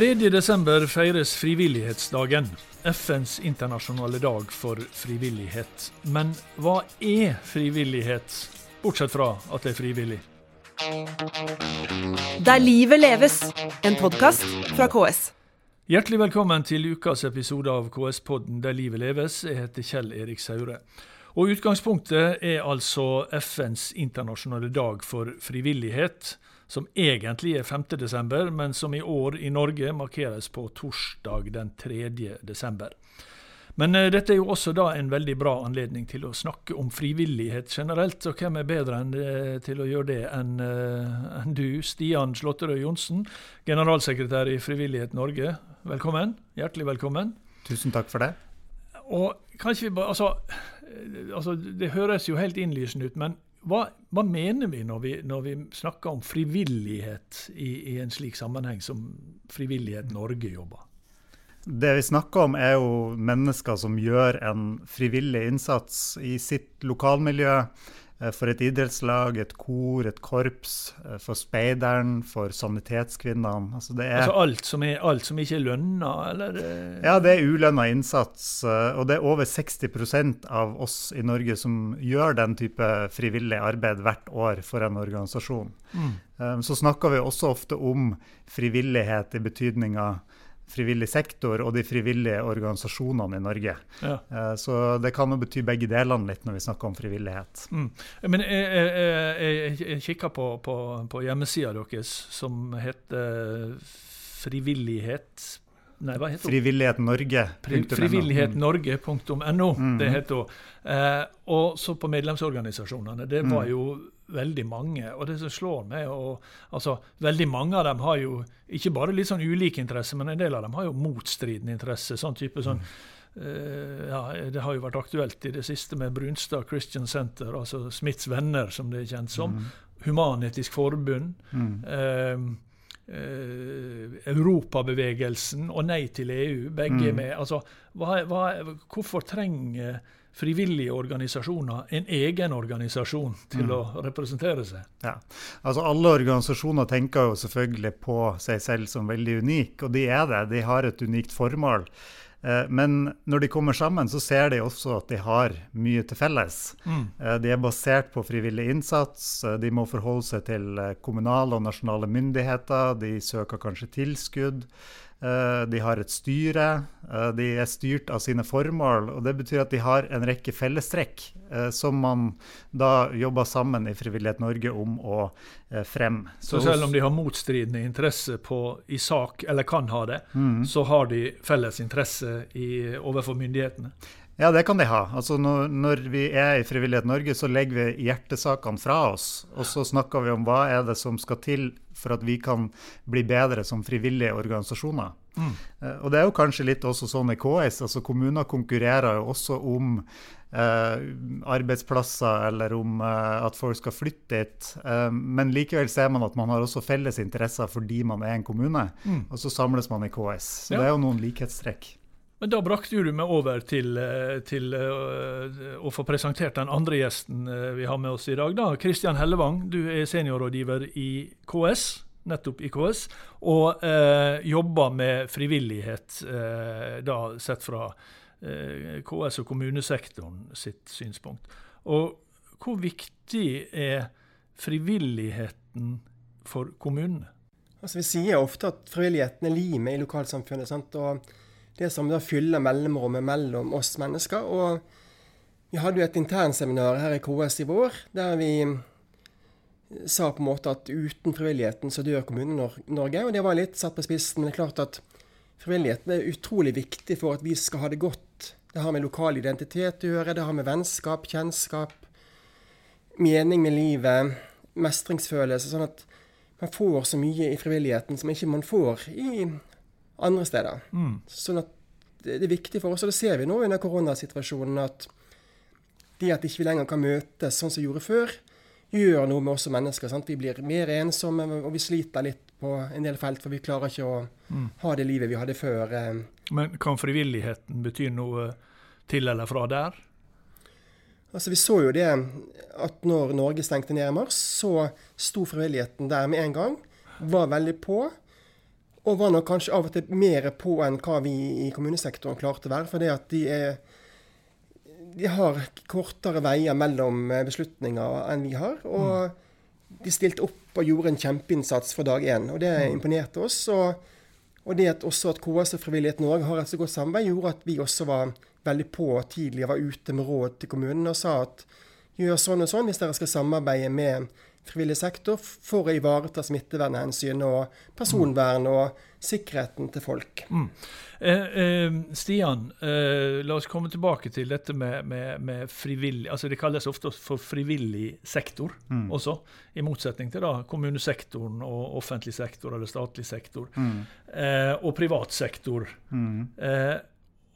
3.12. feires frivillighetsdagen, FNs internasjonale dag for frivillighet. Men hva er frivillighet, bortsett fra at det er frivillig? Der livet leves, en podkast fra KS. Hjertelig velkommen til ukas episode av KS-podden Der livet leves. Jeg heter Kjell Erik Saure. Og Utgangspunktet er altså FNs internasjonale dag for frivillighet som egentlig er 5. desember, men som i år i Norge markeres på torsdag den 3. desember. Men uh, dette er jo også da en veldig bra anledning til å snakke om frivillighet generelt. Og hvem er bedre enn, uh, til å gjøre det enn en du, Stian Slåtterøy Johnsen, generalsekretær i Frivillighet Norge. Velkommen. Hjertelig velkommen. Tusen takk for det. Og kanskje vi bare, altså, altså Det høres jo helt innlysende ut, men hva, hva, mener vi når, vi når vi, snakker om frivillighet i, i, en slik sammenheng som Frivillighet Norge jobber? Det vi snakker om, er jo mennesker som gjør en frivillig innsats i sitt lokalmiljø for et idrettslag, et kor, et korps, eh, for speideren, for sanitetskvinnene. Altså, altså alt, som er, alt, som ikke er lønna, eller? Eh? Ja, det er ulønna innsats. Og det er over 60% av oss i Norge som gjør den type frivillig arbeid hvert år for en organisasjon. Mm. Så snakker vi også ofte om frivillighet i betydninga frivillig sektor og de frivillige organisasjonene i Norge. Ja. Eh, så det kan jo bety begge delene litt når vi snakker om frivillighet. Mm. Men jeg, jeg, jeg, jeg på, på, på hjemmesida deres, som heter Frivillighet Nei, hva heter Frivillighet Norge. Frivillighetnorge.no. Mm. Det heter hun. Eh, og så på medlemsorganisasjonene. Det var mm. jo veldig mange. Og det som slår meg, og, altså, veldig mange av dem har jo ikke bare litt sånn ulike interesser, men en del av dem har jo motstridende interesser. sånn type sånn Uh, ja, Det har jo vært aktuelt i det siste med Brunstad Christian Center, altså Smiths venner, som det er kjent som. Mm. Human-Etisk Forbund. Mm. Uh, Europabevegelsen og Nei til EU. Begge mm. med. Altså, hva, hva, hvorfor trenger frivillige organisasjoner en egen organisasjon til mm. å representere seg. Ja, altså Alle organisasjoner tenker jo selvfølgelig på seg selv som veldig unike, og de er det. De har et unikt formål. Eh, men når de kommer sammen, så ser de også at de har mye til felles. Mm. Eh, de er basert på frivillig innsats, eh, de må forholde seg til kommunale og nasjonale myndigheter, de søker kanskje tilskudd. Eh, de har et styre. Eh, de er styrt av sine formål. og Det betyr at de har en rekke fellestrekk eh, som man da jobber sammen i Frivillighet Norge om å fremme. Så, så selv om de har motstridende interesse på, i sak, eller kan ha det, mm. så har de felles interesse i, overfor myndighetene? Ja, det kan de ha. Altså når, når, vi er i Frivillighet Norge, så legger vi hjertesakene fra oss. Og så snakker vi om hva er det som skal til for at vi kan bli bedre som frivillige organisasjoner. Mm. Uh, og det er jo kanskje litt også sånn i KS. altså Kommuner konkurrerer jo også om eh, arbeidsplasser eller om eh, at folk skal flytte dit. men likevel ser man at man har også felles interesser fordi man er en kommune. Mm. Og så samles man i KS. Så ja. det er jo noen likhetstrekk. Men da brakte du meg over til, eh, til uh, å få presentert den andre gjesten uh, vi har med oss i dag. da. Kristian Hellevang, du er seniorrådgiver i KS, nettopp i KS, og eh, jobber med frivillighet, da sett fra KS og kommunesektoren sitt synspunkt. Og hvor viktig er frivilligheten for kommunene? Altså, vi sier ofte at frivilligheten er limet i lokalsamfunnet. sant? Og det som da fyller mellomrommet mellom oss mennesker. Og vi hadde jo et internseminar her i KS i vår, der vi sa på en måte at uten frivilligheten så dør Kommune-Norge. Og det var litt satt på spissen, men det er klart at frivilligheten er utrolig viktig for at vi skal ha det godt. Det har med lokal identitet å gjøre, det har med vennskap, kjennskap, mening med livet, mestringsfølelse. Sånn at man får så mye i frivilligheten som ikke man får i andre steder. Mm. Sånn at det er viktig for oss, og det ser vi nå under koronasituasjonen, at det at ikke vi lenger kan møtes sånn som vi gjorde før, gjør noe med oss som mennesker. Sant? Vi blir mer ensomme, og vi sliter litt på en del felt, for vi klarer ikke å mm. ha det livet vi hadde før. Eh. Men kan frivilligheten bety noe til eller fra der? Altså Vi så jo det at når Norge stengte ned i mars, så sto frivilligheten der med en gang. Var veldig på. Og var nok kanskje av og til mer på enn hva vi i kommunesektoren klarte å være. For det at de, er, de har kortere veier mellom beslutninger enn vi har. Og de stilte opp og gjorde en kjempeinnsats fra dag én. Og det imponerte oss. Og, og det at også at KS og Frivillighet Norge har et så godt samarbeid, gjorde at vi også var veldig på tidlig var ute med råd til kommunen og sa at gjør sånn og sånn hvis dere skal samarbeide med frivillig sektor for å ivareta smittevernhensyn og personvern og sikkerheten til folk. Mm. Eh, eh, Stian, eh, la oss komme tilbake til dette med, med, med, frivillig altså Det kalles ofte for frivillig sektor mm. også, i motsetning til da kommunesektoren og offentlig sektor eller statlig sektor. Mm. Eh, og privat sektor. Mm. Eh,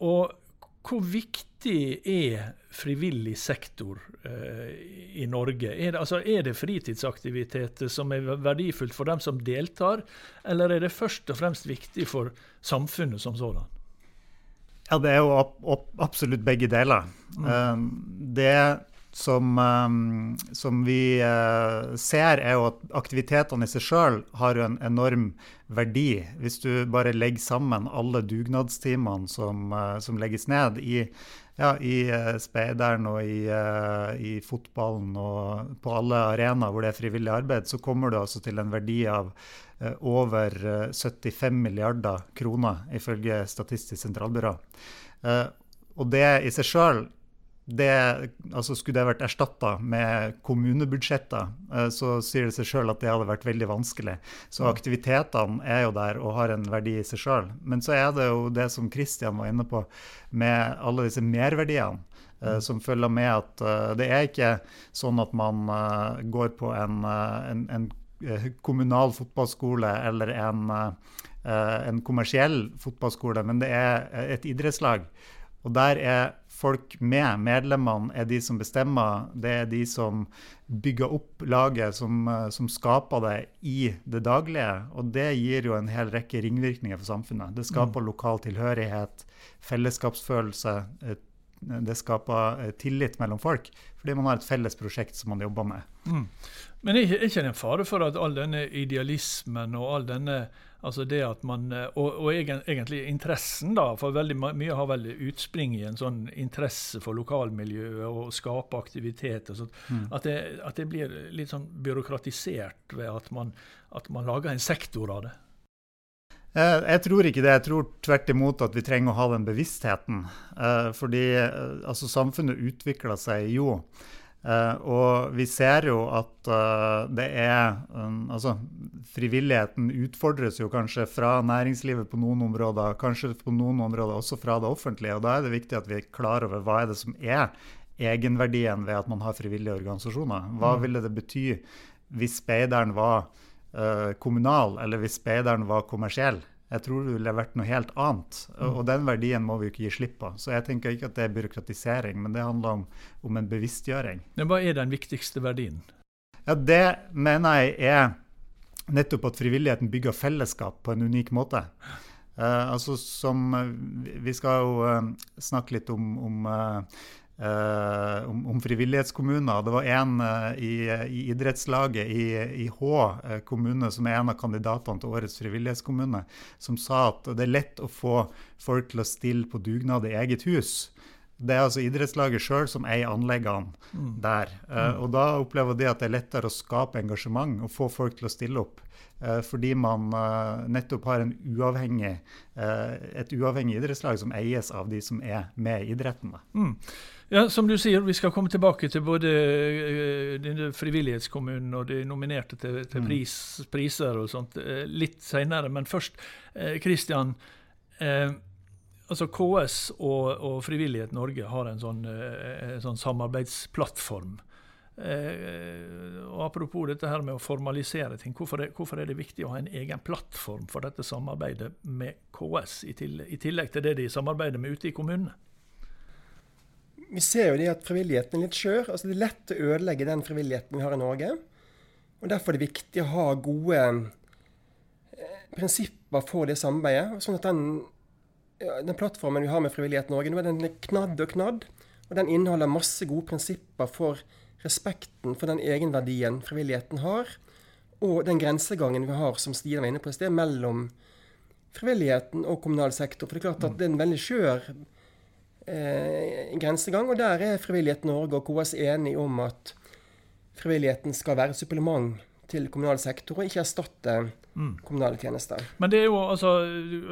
og hvor viktig er frivillig sektor eh, i Norge? Er det, altså, er det, fritidsaktiviteter som er verdifullt for dem som deltar, eller er det først og fremst viktig for samfunnet som sådan? Ja, det er jo absolutt begge deler. Mm. Um, det som, um, som vi uh, ser, er jo at aktivitetene i seg sjøl har jo en enorm verdi. Hvis du bare legger sammen alle dugnadstimene som, uh, som legges ned i, ja, i uh, speideren og i, i, fotballen og på alle arenaer hvor det er frivillig arbeid, så kommer du altså til en verdi av over 75 milliarder kroner, ifølge Statistisk sentralbyrå. Og det i seg sjøl det, altså skulle det vært erstatta med kommunebudsjetter, eh, så sier det seg sjøl at det hadde vært veldig vanskelig. Så aktivitetene er jo der og har en verdi i seg sjøl. Men så er det jo det som Kristian var inne på, med alle disse merverdiene. Uh, som følger med at uh, det er ikke sånn at man går på en, en, en, kommunal fotballskole eller en, en kommersiell fotballskole, men det er et idrettslag. Og der er folk med. Medlemmene er de som bestemmer. Det er de som bygger opp laget, som, eh, som, skaper det i det daglige. Og det gir jo en hel rekke ringvirkninger for samfunnet. Det skaper mm. lokal tilhørighet, fellesskapsfølelse. Det skaper eh, tillit mellom folk, fordi man har et felles prosjekt som man jobber med. Mm. Men er ikke det en fare for at all denne idealismen og all denne Altså det at man, eh, og, og egentlig interessen, da, for veldig mye har vel utspring i en sånn interesse for lokalmiljøet og skape aktivitet. og sånt, mm. at, det, at, det, blir litt sånn byråkratisert ved at man, at man lager en sektor av det. Eh, jeg tror ikke det. Jeg tror tvert imot at vi trenger å ha den bevisstheten. Eh, fordi altså, samfunnet utvikler seg jo. Uh, og vi ser jo at uh, det er um, Altså, frivilligheten utfordres jo kanskje fra næringslivet på noen områder, kanskje på noen områder også fra det offentlige. Og da er det viktig at vi er klar over hva er det som er egenverdien ved at man har frivillige organisasjoner. Hva mm. ville det bety hvis speideren var uh, kommunal, eller hvis speideren var kommersiell? Jeg tror det ville vært noe helt annet. Og, og den verdien må vi ikke gi slipp på. Så jeg tenker ikke at det er byråkratisering, men det handler om, om en bevisstgjøring. Men hva er den viktigste verdien? Ja, Det mener jeg er nettopp at frivilligheten bygger fellesskap på en unik måte. Uh, altså som, Vi skal jo uh, snakke litt om, om uh, Uh, om, om, frivillighetskommuner. Det var en uh, i, i, idrettslaget i, i Hå uh, kommune, som er en av kandidatene til årets frivillighetskommune, som sa at det er lett å få folk til å stille på dugnad i eget hus. Det er altså idrettslaget sjøl som eier anleggene mm. der. Mm. Og da opplever de at det er lettere å skape engasjement og få folk til å stille opp. Fordi man nettopp har uavhengig, et uavhengig idrettslag som eies av de som er med i idretten. Mm. Ja, Som du sier, vi skal komme tilbake til både uh, frivillighetskommunen og de nominerte til, til mm. pris, priser og sånt uh, litt seinere. Men først, Kristian. Uh, altså KS og, og, Frivillighet Norge har en sånn, en sånn samarbeidsplattform. og Apropos dette her med å formalisere ting. Hvorfor er, hvorfor er, det viktig å ha en egen plattform for dette samarbeidet med KS, i tillegg, i tillegg til det de samarbeider med ute i kommunene? Vi ser jo det at frivilligheten er litt skjør. Altså det er lett å ødelegge den frivilligheten vi har i Norge. Og Derfor er det viktig å ha gode eh, prinsipper for det samarbeidet. sånn at den, den, plattformen vi har med Frivillighet Norge, nå er den knadd og knadd. Og den inneholder masse gode prinsipper for respekten for den egenverdien frivilligheten har. Og den grensegangen vi har, som Stian var inne på i sted, mellom frivilligheten og kommunal sektor. For det er klart at det er en veldig skjør eh, grensegang. Og der er Frivillighet Norge og KS enige om at frivilligheten skal være et supplement til kommunal sektor, og ikke erstatte mm. kommunale tjenester. Men det er jo altså,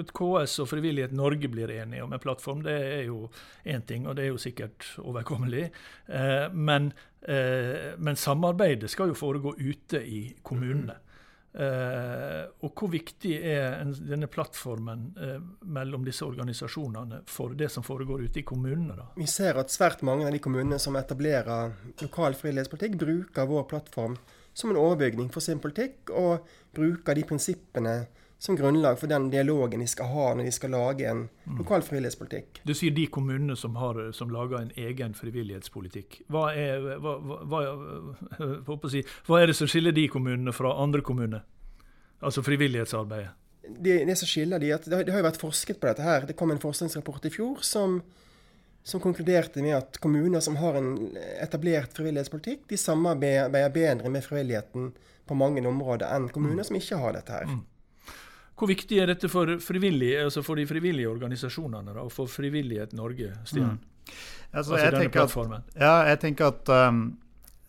at KS og Frivillighet Norge blir enige om en plattform, det er jo én ting, og det er jo sikkert overkommelig. Eh, men, eh, men, samarbeidet skal jo foregå ute i kommunene. Mm. Eh, og hvor viktig er denne plattformen eh, mellom disse organisasjonene for det som foregår ute i kommunene? da? Vi ser at svært mange av de kommunene som etablerer lokal frivillighetspolitikk, bruker vår plattform som en overbygning for sin politikk, og bruker de prinsippene som grunnlag for den dialogen de skal ha når de skal lage en mm. lokal frivillighetspolitikk. Du sier de kommunene som, har, som lager en egen frivillighetspolitikk. Hva er, hva, hva, si, hva er, det som skiller de kommunene fra andre kommuner? Altså frivillighetsarbeidet? Det, det som skiller de, at det, det, har jo vært forsket på dette her. Det kom en forskningsrapport i fjor som, som konkluderte med at kommuner som har en etablert frivillighetspolitikk, de samarbeider bedre med frivilligheten på mange områder enn kommuner mm. som ikke har dette her. Mm. Hvor viktig er dette for, altså for de frivillige organisasjonene da, og for Frivillighet Norge, Stian? Mm. Altså, altså jeg, tenker at, ja, jeg, tenker at, um,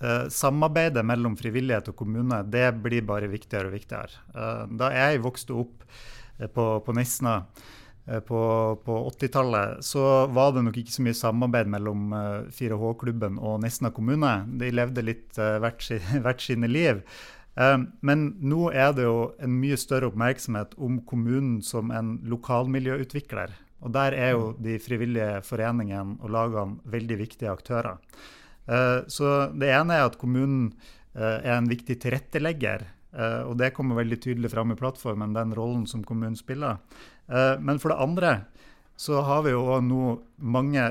uh, samarbeidet mellom frivillighet og kommune det blir bare viktigere og viktigere. Uh, da jeg vokste opp uh, på, på Nesna på, på 80-tallet, så var det nok ikke så mye samarbeid mellom 4H-klubben og Nesna kommune. De levde litt hvert, hvert sine liv. Men nå er det jo en mye større oppmerksomhet om kommunen som en lokalmiljøutvikler. Og der er jo de frivillige foreningene og lagene veldig viktige aktører. Ehm, så det ene er at kommunen eh, er en viktig tilrettelegger. Eh, og det kommer veldig tydelig fram i plattformen, den rollen som kommunen spiller. Men for det andre så har vi jo nå mange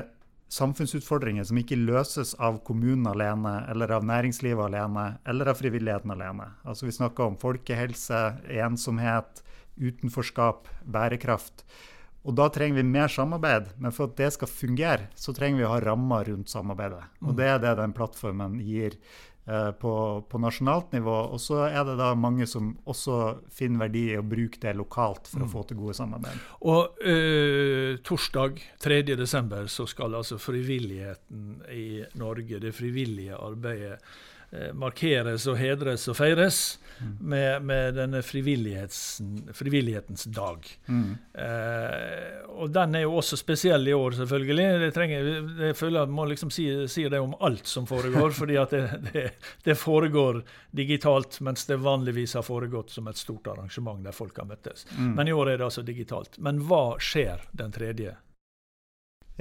samfunnsutfordringer som ikke løses av kommunen alene, eller av næringslivet alene, eller av frivilligheten alene. Altså Vi snakker om folkehelse, ensomhet, utenforskap, bærekraft. Og Da trenger vi mer samarbeid, men for at det skal fungere, så trenger vi å ha rammer rundt samarbeidet. Og Det er det den plattformen gir på, på, nasjonalt nivå. Og så er det da mange som også finner verdi i å bruke det lokalt for mm. å få til gode samarbeid. Og øh, torsdag 3.12. så skal altså frivilligheten i Norge, det frivillige arbeidet, Eh, markeres og hedres og feires mm. med, med, denne frivillighetens dag. Mm. Eh, og den er jo også spesiell i år, selvfølgelig. Det trenger, jeg føler jeg må liksom si, si, det om alt som foregår, fordi at det, det, det, foregår digitalt, mens det vanligvis har foregått som et stort arrangement der folk har møttes. Mm. Men i år er det altså digitalt. Men hva skjer den tredje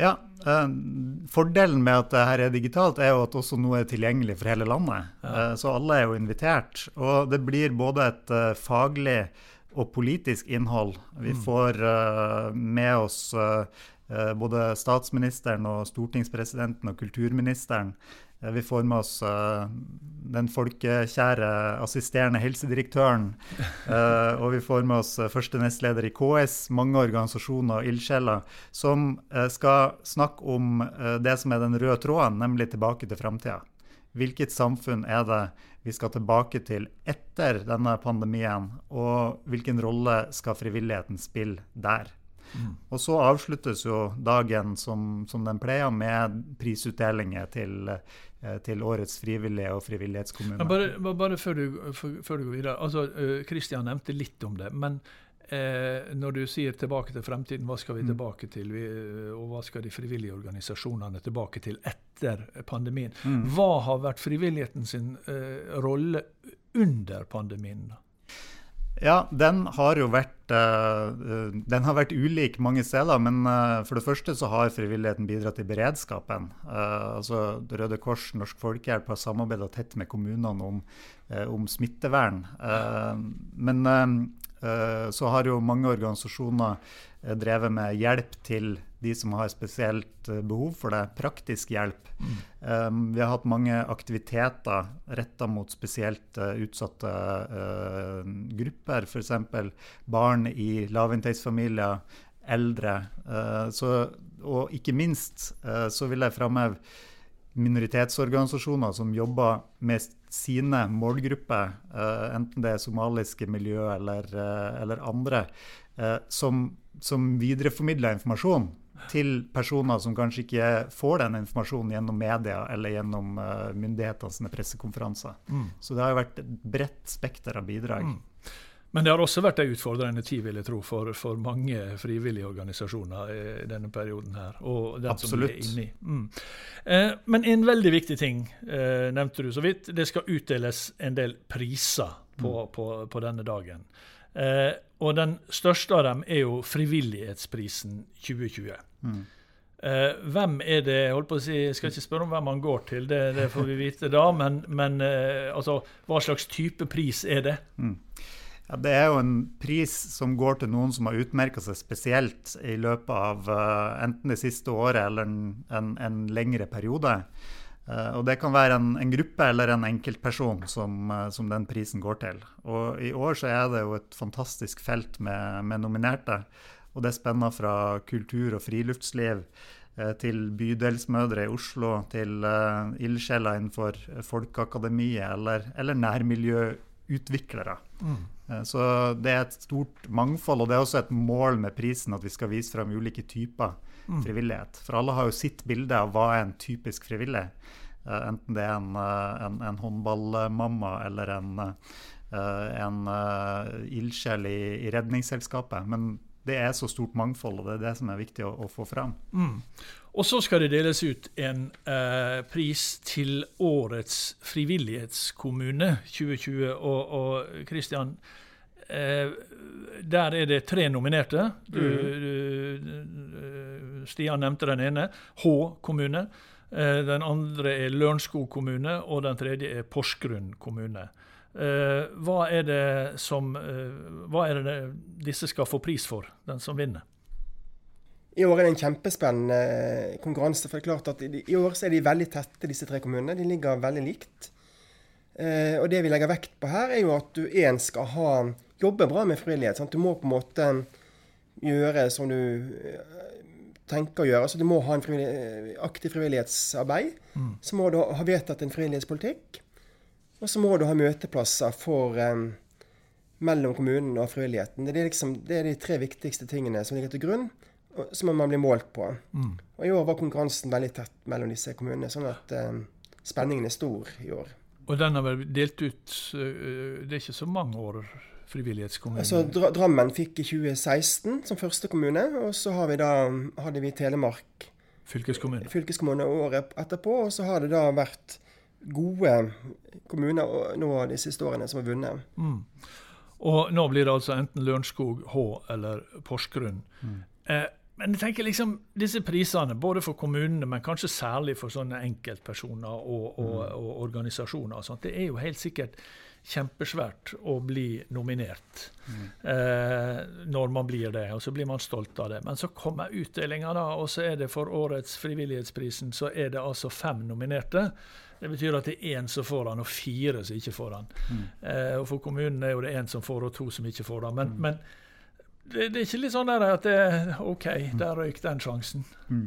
ja, eh, Fordelen med at det her er digitalt, er jo at også noe er tilgjengelig for hele landet. Ja. Eh, så alle er jo invitert. Og det blir både et uh, faglig og politisk innhold. Vi mm. får med oss både statsministeren og stortingspresidenten og kulturministeren Eh, vi får med oss uh, den folkekjære assisterende helsedirektøren. Og vi får med oss første nestleder i KS, mange organisasjoner og ildsjeler, som skal snakke om det som er den røde tråden, nemlig tilbake til framtida. Hvilket samfunn er det vi skal tilbake til etter denne pandemien, og hvilken rolle skal frivilligheten spille der? Mm. Og så avsluttes jo dagen som, som den pleier, med prisutdelinger til Eh, til årets frivillige og frivillighetskommune. Bare, bare før, du, før, du, går videre. altså Kristian uh, nevnte litt om det. Men Eh, når du sier 'tilbake til fremtiden', hva skal vi mm. tilbake til? Vi, og hva skal de frivillige organisasjonene tilbake til etter pandemien? Mm. Hva har vært frivilligheten sin eh, rolle under pandemien? da? Ja, den har jo vært, uh, den har vært ulik mange steder. Men uh, for det første så har frivilligheten bidratt til beredskapen. Altså Røde Kors, Norsk Folkehjelp har samarbeida tett med kommunene om, om smittevern. men så har jo mange organisasjoner drevet med hjelp til de som har spesielt eh, behov for det. Praktisk hjelp. Um, vi har hatt mange aktiviteter retta mot spesielt uh, utsatte uh, grupper, f.eks. barn i lavinntektsfamilier, eldre. Uh, så, og ikke minst så vil jeg framheve minoritetsorganisasjoner som jobber med sine målgrupper, uh, enten det er somaliske miljø eller, uh, eller andre, uh, som, som videreformidler informasjon til personer som kanskje ikke får den informasjonen gjennom media eller gjennom myndighetenes pressekonferanser. Mm. Så det har jo vært et bredt spekter av bidrag. Mm. Men det har også vært en utfordrende tid vil jeg tro, for, for mange frivillige organisasjoner i denne perioden. her, og den Absolutt. som er inni. Mm. Eh, men en veldig viktig ting eh, nevnte du så vidt. Det skal utdeles en del priser på, mm. på, på denne dagen. Eh, og den største av dem er jo Frivillighetsprisen 2020. Mm. Uh, hvem er det Jeg holdt på å si, jeg skal ikke spørre om hvem han går til, det, det får vi vite da. Men, men uh, altså, hva slags type pris er det? Mm. Ja, det er jo en pris som går til noen som har utmerka seg spesielt i løpet av uh, enten det siste året eller en, en, en lengre periode. Uh, og Det kan være en, en, gruppe eller en enkeltperson som, uh, som, den prisen går til. Og I år så er det jo et fantastisk felt med, med nominerte. Og det spenner fra kultur og friluftsliv til bydelsmødre i Oslo, til uh, ildsjeler innenfor Folkeakademiet eller, eller nærmiljøutviklere. Mm. Eh, så det er et stort mangfold, og det er også et mål med prisen at vi skal vise frem ulike typer mm. frivillighet. For alle har jo sitt bilde av hva er en typisk frivillig. Enten det er en, en, en håndballmamma eller en, en ildsjel i, i, Redningsselskapet. Men det er så stort mangfold, og det er det som er viktig å, å få fram. Mm. Og så skal det deles ut en eh, pris til årets frivillighetskommune 2020. Og, Kristian, eh, der er det tre nominerte. Du, mm. du, Stian nevnte den ene. H kommune. Eh, den andre er Lørenskog kommune, og den tredje er Porsgrunn kommune. Eh, hva er det som eh, Hva er det disse skal få pris for, den som vinner? I år er det en kjempespennende eh, konkurranse. for det er klart at I år er de veldig tette, disse tre kommunene. De ligger veldig likt. Og det vi legger vekt på her, er jo at du én skal ha, jobbe bra med frivillighet. Sant? Du må på en måte gjøre som du tenker å gjøre. Altså, du må ha en frivillig, aktiv frivillighetsarbeid. Mm. Så må du ha vedtatt en frivillighetspolitikk. Og så må du ha møteplasser for um, mellom kommunen og frivilligheten. Det er, liksom, det er de tre viktigste tingene som ligger til grunn som man blir målt på. Mm. Og I år var konkurransen veldig tett mellom disse kommunene, sånn at eh, spenningen er stor i år. Og den har vel delt ut uh, Det er ikke så mange år frivillighetskommune? Altså, Dra Drammen fikk i 2016 som første kommune, og så har vi da, hadde vi Telemark fylkeskommune. fylkeskommune året etterpå. Og så har det da vært gode kommuner nå de siste årene som har vunnet. Mm. Og nå blir det altså enten Lørenskog, Hå eller Porsgrunn. Mm. Eh, men jeg tenker liksom, disse prisene, både for kommunene, men kanskje særlig for sånne enkeltpersoner og, og, mm. og organisasjoner, og sånt, det er jo helt sikkert kjempesvært å bli nominert mm. eh, når man blir det. Og så blir man stolt av det. Men så kommer utdelinga, da, og så er det for årets Frivillighetsprisen så er det altså fem nominerte. Det betyr at det er én som får den, og fire som ikke får den. Mm. Eh, og For kommunen er jo det én som får, og to som ikke får den. Men, mm. men det, det, er ikke litt sånn der at det, OK, mm. der røyk den sjansen. Mm.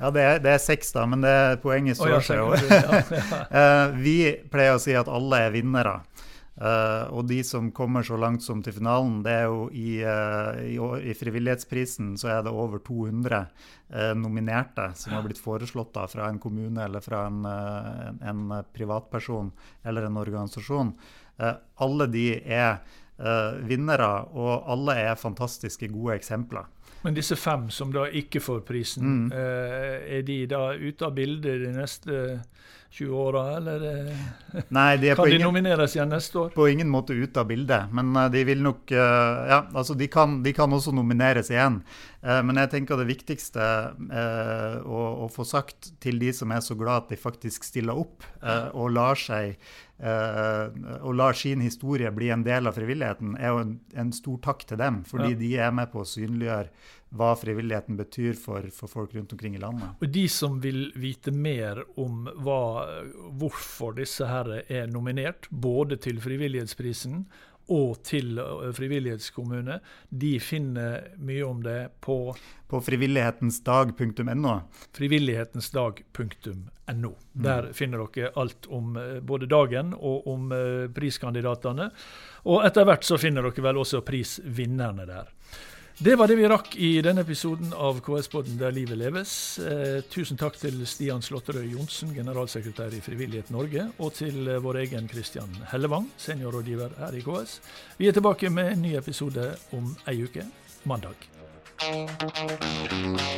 Ja, det er, det er, seks, da, men det poenget står seg jo. uh, vi pleier å si at alle er vinnere. Uh, og de som kommer så langt som til finalen, det er jo i, uh, i, i Frivillighetsprisen så er det over 200 nominerte som har blitt foreslått da, fra en kommune eller fra en, en, en privatperson eller en organisasjon. alle de er uh, vinnere, og alle er fantastiske gode eksempler. Men disse fem som da ikke får prisen, mm. uh, er de da ute av bildet de neste 20 åra, eller Nei, de kan de ingen, nomineres igjen neste år? På ingen måte ute av bildet, men uh, de vil nok Ja, altså de kan, de kan også nomineres igjen. men jeg tenker det viktigste å, å, få sagt til de som er så glad at de faktisk stiller opp og lar seg og lar sin historie bli en del av frivilligheten, er jo en, en stor takk til dem. Fordi ja. de er med på å synliggjøre hva frivilligheten betyr for, for, folk rundt omkring i landet. Og De som vil vite mer om hva, hvorfor disse her er nominert, både til Frivillighetsprisen og til frivillighetskommune, de finner mye om det på På frivillighetensdag.no. Frivillighetensdag.no. Der finner dere alt om både dagen og om priskandidatene. Og etter hvert så finner dere vel også prisvinnerne der. Det var det vi rakk i denne episoden av KS-podden Der livet leves. Eh, tusen takk til Stian Slåtterøy Johnsen, generalsekretær i Frivillighet Norge, og til eh, vår egen Kristian Hellevang, seniorrådgiver her i KS. Vi er tilbake med en ny episode om ei uke, mandag.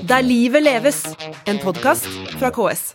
Der livet leves, en podkast fra KS.